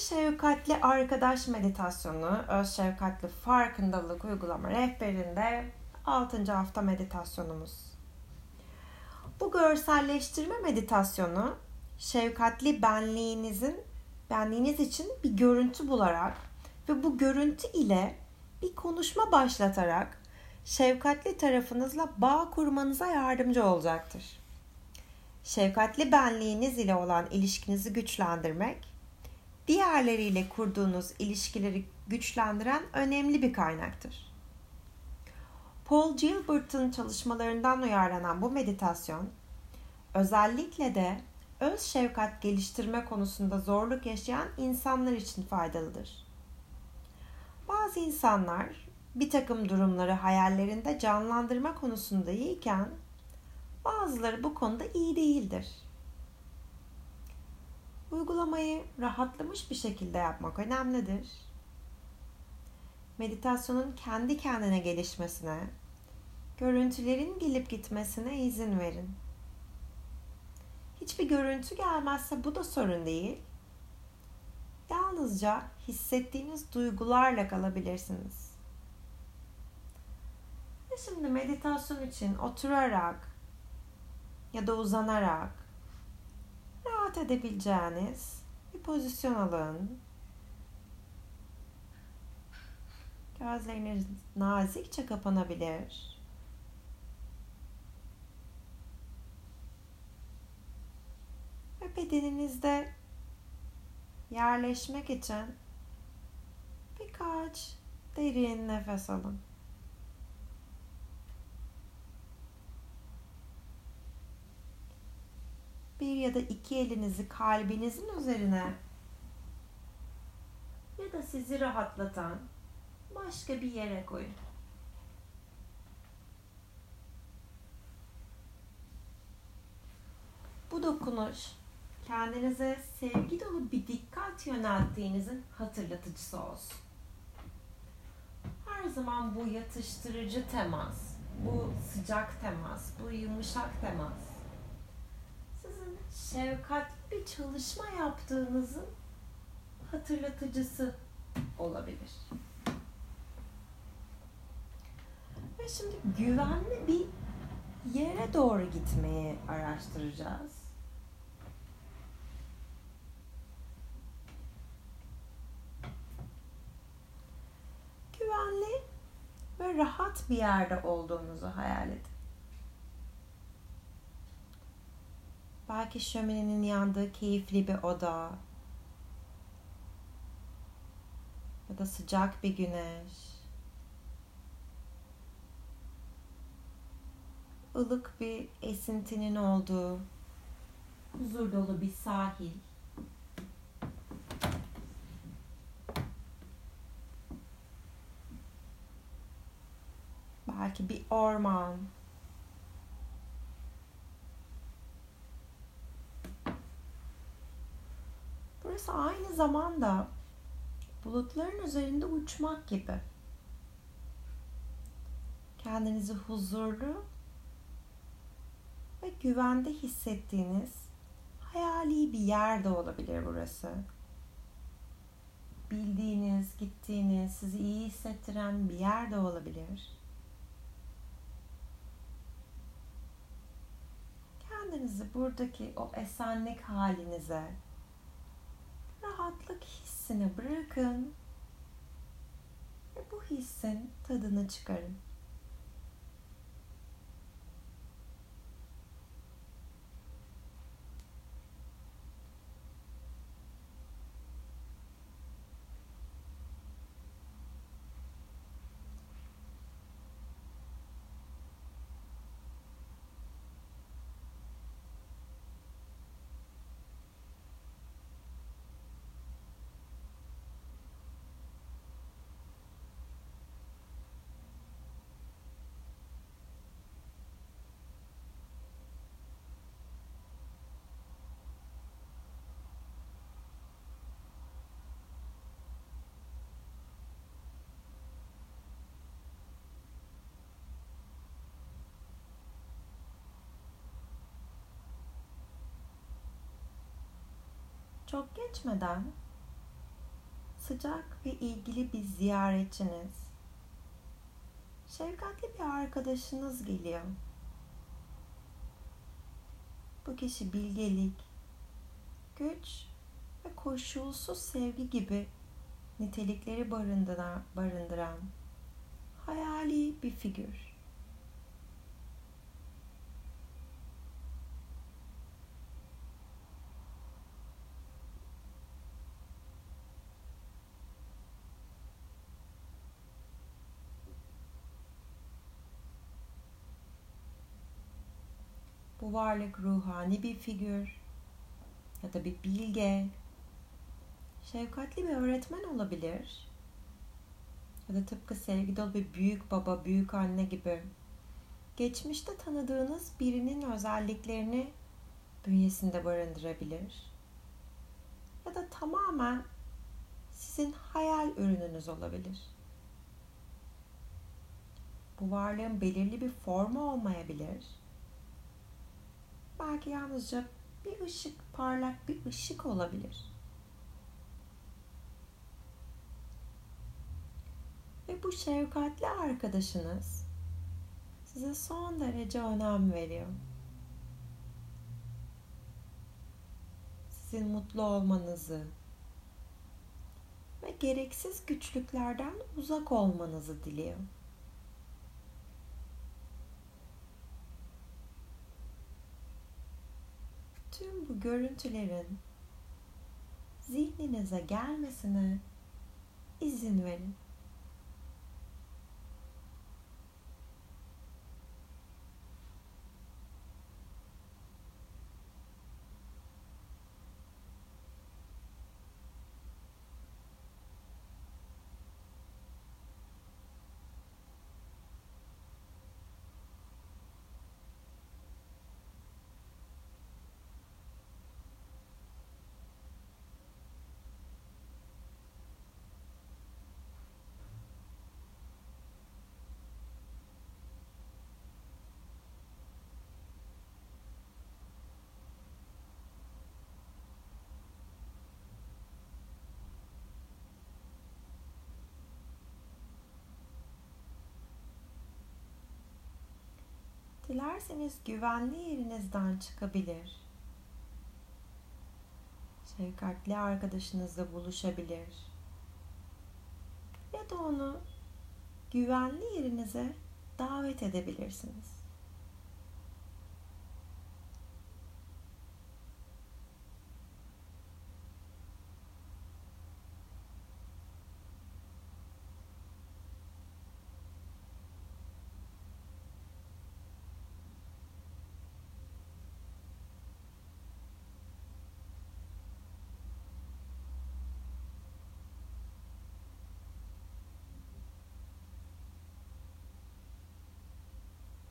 şefkatli arkadaş meditasyonu, öz şefkatli farkındalık uygulama rehberinde 6. hafta meditasyonumuz. Bu görselleştirme meditasyonu şefkatli benliğinizin benliğiniz için bir görüntü bularak ve bu görüntü ile bir konuşma başlatarak şefkatli tarafınızla bağ kurmanıza yardımcı olacaktır. Şefkatli benliğiniz ile olan ilişkinizi güçlendirmek, diğerleriyle kurduğunuz ilişkileri güçlendiren önemli bir kaynaktır. Paul Gilbert'ın çalışmalarından uyarlanan bu meditasyon, özellikle de öz şefkat geliştirme konusunda zorluk yaşayan insanlar için faydalıdır. Bazı insanlar bir takım durumları hayallerinde canlandırma konusunda iyiyken bazıları bu konuda iyi değildir. Uygulamayı rahatlamış bir şekilde yapmak önemlidir. Meditasyonun kendi kendine gelişmesine, görüntülerin gelip gitmesine izin verin. Hiçbir görüntü gelmezse bu da sorun değil. Yalnızca hissettiğiniz duygularla kalabilirsiniz. Ve şimdi meditasyon için oturarak ya da uzanarak rahat edebileceğiniz bir pozisyon alın. Gözleriniz nazikçe kapanabilir. Ve bedeninizde yerleşmek için birkaç derin nefes alın. Bir ya da iki elinizi kalbinizin üzerine ya da sizi rahatlatan başka bir yere koyun. Bu dokunuş kendinize sevgi dolu bir dikkat yönelttiğinizin hatırlatıcısı olsun. Her zaman bu yatıştırıcı temas, bu sıcak temas, bu yumuşak temas şefkatli bir çalışma yaptığınızın hatırlatıcısı olabilir. Ve şimdi güvenli bir yere doğru gitmeyi araştıracağız. Güvenli ve rahat bir yerde olduğunuzu hayal edin. Belki şöminenin yandığı keyifli bir oda. Ya da sıcak bir güneş. ılık bir esintinin olduğu huzur dolu bir sahil. Belki bir orman. Burası aynı zamanda bulutların üzerinde uçmak gibi. Kendinizi huzurlu ve güvende hissettiğiniz hayali bir yer de olabilir burası. Bildiğiniz, gittiğiniz, sizi iyi hissettiren bir yer de olabilir. Kendinizi buradaki o esenlik halinize, rahatlık hissine bırakın ve bu hissin tadını çıkarın. Çok geçmeden sıcak ve ilgili bir ziyaretçiniz, şefkatli bir arkadaşınız geliyor. Bu kişi bilgelik, güç ve koşulsuz sevgi gibi nitelikleri barındıran, hayali bir figür. Bu varlık ruhani bir figür ya da bir bilge, şefkatli bir öğretmen olabilir. Ya da tıpkı sevgi dolu bir büyük baba, büyük anne gibi geçmişte tanıdığınız birinin özelliklerini bünyesinde barındırabilir. Ya da tamamen sizin hayal ürününüz olabilir. Bu varlığın belirli bir formu olmayabilir belki yalnızca bir ışık, parlak bir ışık olabilir. Ve bu şefkatli arkadaşınız size son derece önem veriyor. Sizin mutlu olmanızı ve gereksiz güçlüklerden uzak olmanızı diliyor. Tüm bu görüntülerin zihninize gelmesine izin verin. Dilerseniz güvenli yerinizden çıkabilir. Şefkatli arkadaşınızla buluşabilir. Ya da onu güvenli yerinize davet edebilirsiniz.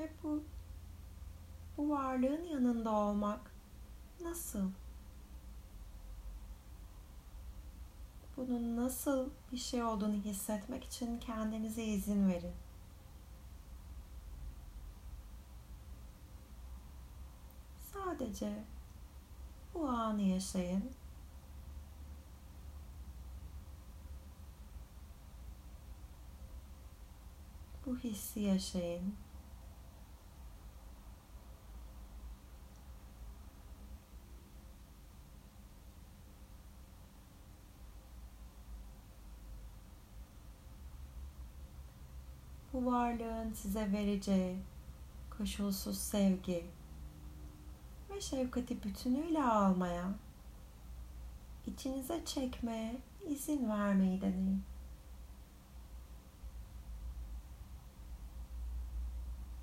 Ve bu bu varlığın yanında olmak nasıl? Bunun nasıl bir şey olduğunu hissetmek için kendinize izin verin. Sadece bu anı yaşayın. Bu hissi yaşayın. Bu varlığın size vereceği koşulsuz sevgi ve şefkati bütünüyle almaya, içinize çekmeye izin vermeyi deneyin.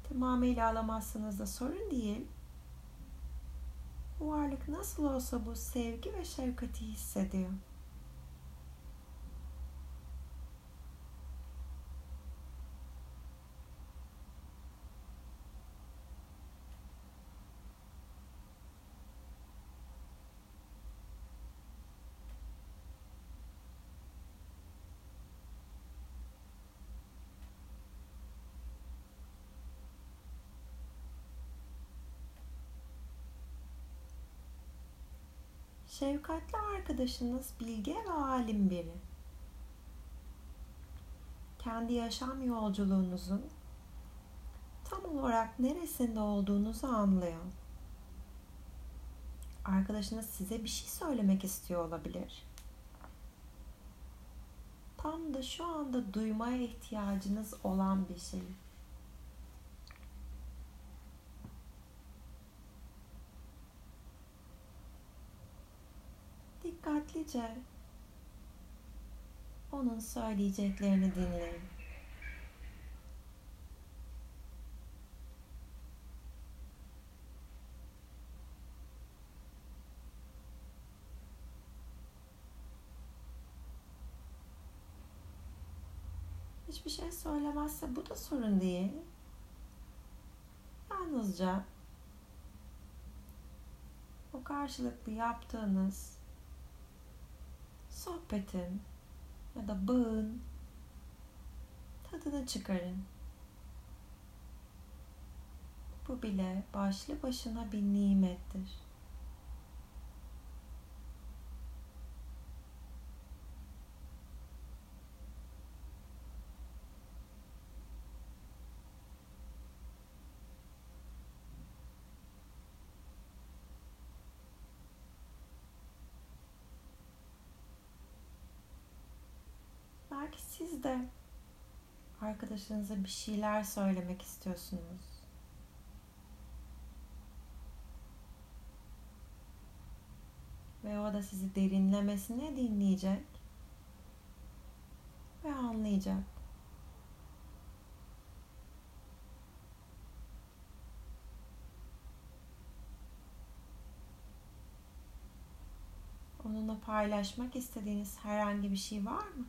Tamamıyla alamazsınız da sorun değil. Bu varlık nasıl olsa bu sevgi ve şefkati hissediyor. Şefkatli arkadaşınız bilge ve alim biri. kendi yaşam yolculuğunuzun tam olarak neresinde olduğunuzu anlayın. Arkadaşınız size bir şey söylemek istiyor olabilir. Tam da şu anda duymaya ihtiyacınız olan bir şey. Dikkatlice onun söyleyeceklerini dinleyin. Hiçbir şey söylemezse bu da sorun değil. Yalnızca o karşılıklı yaptığınız sohbetin ya da bağın tadını çıkarın. Bu bile başlı başına bir nimettir. Belki siz de arkadaşınıza bir şeyler söylemek istiyorsunuz. Ve o da sizi derinlemesine dinleyecek ve anlayacak. Onunla paylaşmak istediğiniz herhangi bir şey var mı?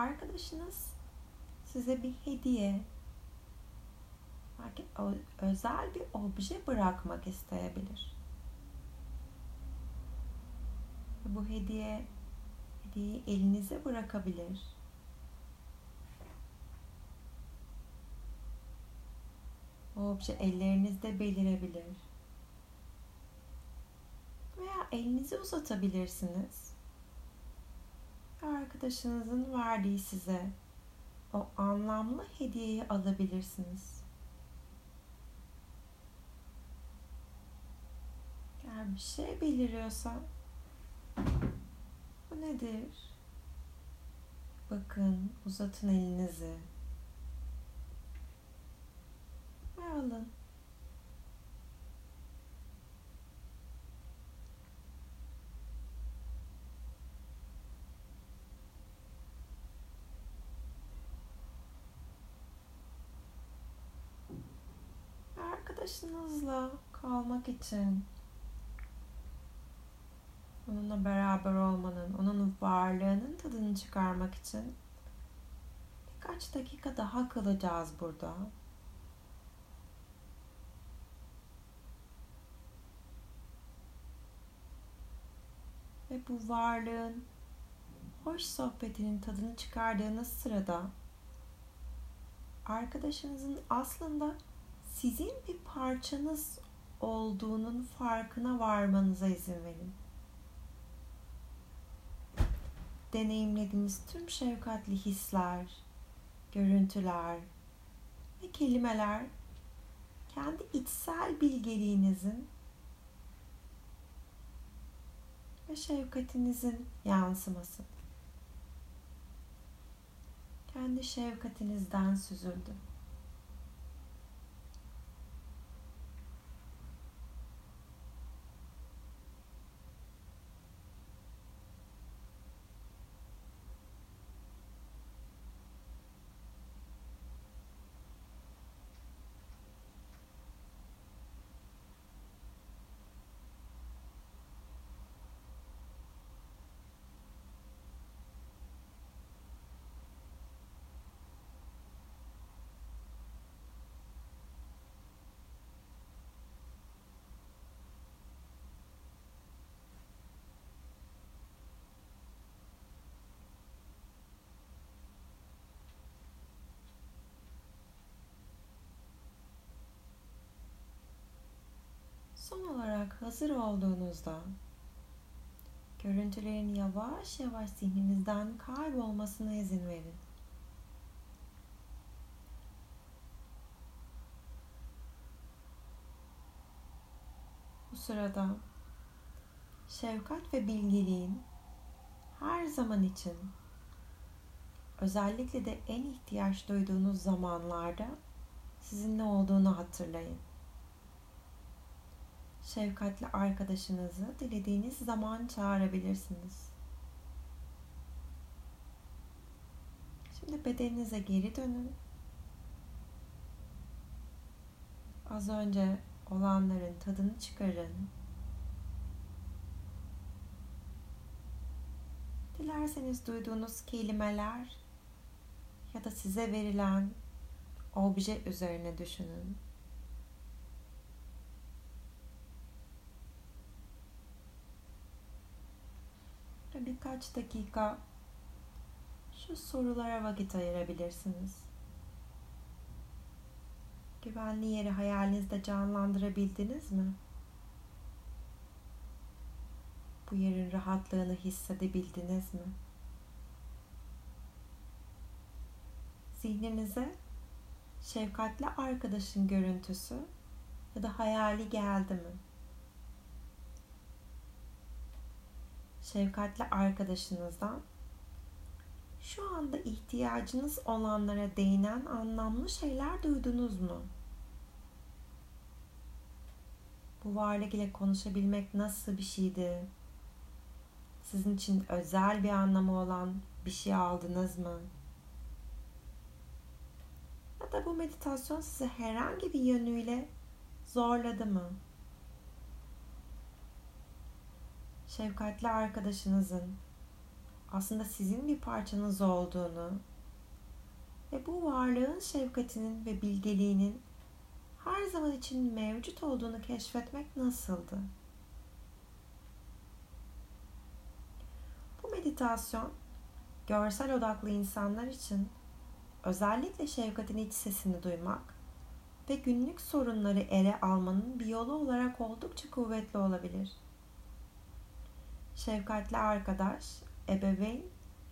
Arkadaşınız size bir hediye belki özel bir obje bırakmak isteyebilir. Bu hediye hediyeyi elinize bırakabilir. O obje ellerinizde belirebilir. Veya elinizi uzatabilirsiniz arkadaşınızın verdiği size o anlamlı hediyeyi alabilirsiniz. Eğer bir şey beliriyorsa bu nedir? Bakın, uzatın elinizi ve alın. Arkadaşınızla kalmak için onunla beraber olmanın, onun varlığının tadını çıkarmak için birkaç dakika daha kalacağız burada. Ve bu varlığın hoş sohbetinin tadını çıkardığınız sırada arkadaşınızın aslında sizin bir parçanız olduğunun farkına varmanıza izin verin. Deneyimlediğiniz tüm şefkatli hisler, görüntüler ve kelimeler kendi içsel bilgeliğinizin ve şefkatinizin yansıması. Kendi şefkatinizden süzüldü. Olarak hazır olduğunuzda görüntülerin yavaş yavaş zihninizden kaybolmasına izin verin. Bu sırada şefkat ve bilgeliğin her zaman için özellikle de en ihtiyaç duyduğunuz zamanlarda sizin ne olduğunu hatırlayın. Şefkatli arkadaşınızı dilediğiniz zaman çağırabilirsiniz. Şimdi bedeninize geri dönün. Az önce olanların tadını çıkarın. Dilerseniz duyduğunuz kelimeler ya da size verilen obje üzerine düşünün. Birkaç dakika şu sorulara vakit ayırabilirsiniz. Güvenli yeri hayalinizde canlandırabildiniz mi? Bu yerin rahatlığını hissedebildiniz mi? Zihninize şefkatli arkadaşın görüntüsü ya da hayali geldi mi? Şefkatli arkadaşınızdan şu anda ihtiyacınız olanlara değinen anlamlı şeyler duydunuz mu? Bu varlık ile konuşabilmek nasıl bir şeydi? Sizin için özel bir anlamı olan bir şey aldınız mı? Ya da bu meditasyon sizi herhangi bir yönüyle zorladı mı? Şefkatli arkadaşınızın aslında sizin bir parçanız olduğunu ve bu varlığın şefkatinin ve bilgeliğinin her zaman için mevcut olduğunu keşfetmek nasıldı? Bu meditasyon görsel odaklı insanlar için özellikle şefkatin iç sesini duymak ve günlük sorunları ele almanın bir yolu olarak oldukça kuvvetli olabilir. Şefkatli arkadaş ebeveyn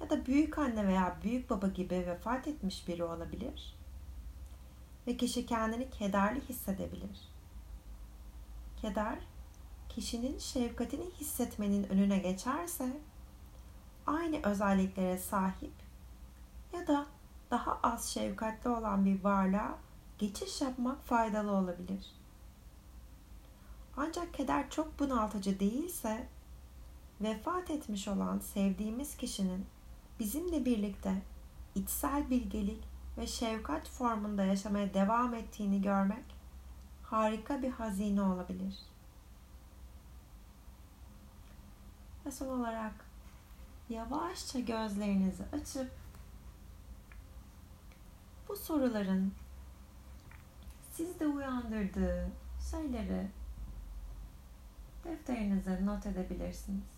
ya da büyük anne veya büyük baba gibi vefat etmiş biri olabilir ve kişi kendini kederli hissedebilir. Keder, kişinin şefkatini hissetmenin önüne geçerse aynı özelliklere sahip ya da daha az şefkatli olan bir varlığa geçiş yapmak faydalı olabilir. Ancak keder çok bunaltıcı değilse vefat etmiş olan sevdiğimiz kişinin bizimle birlikte içsel bilgelik ve şefkat formunda yaşamaya devam ettiğini görmek harika bir hazine olabilir. Ve son olarak yavaşça gözlerinizi açıp bu soruların sizde uyandırdığı şeyleri defterinize not edebilirsiniz.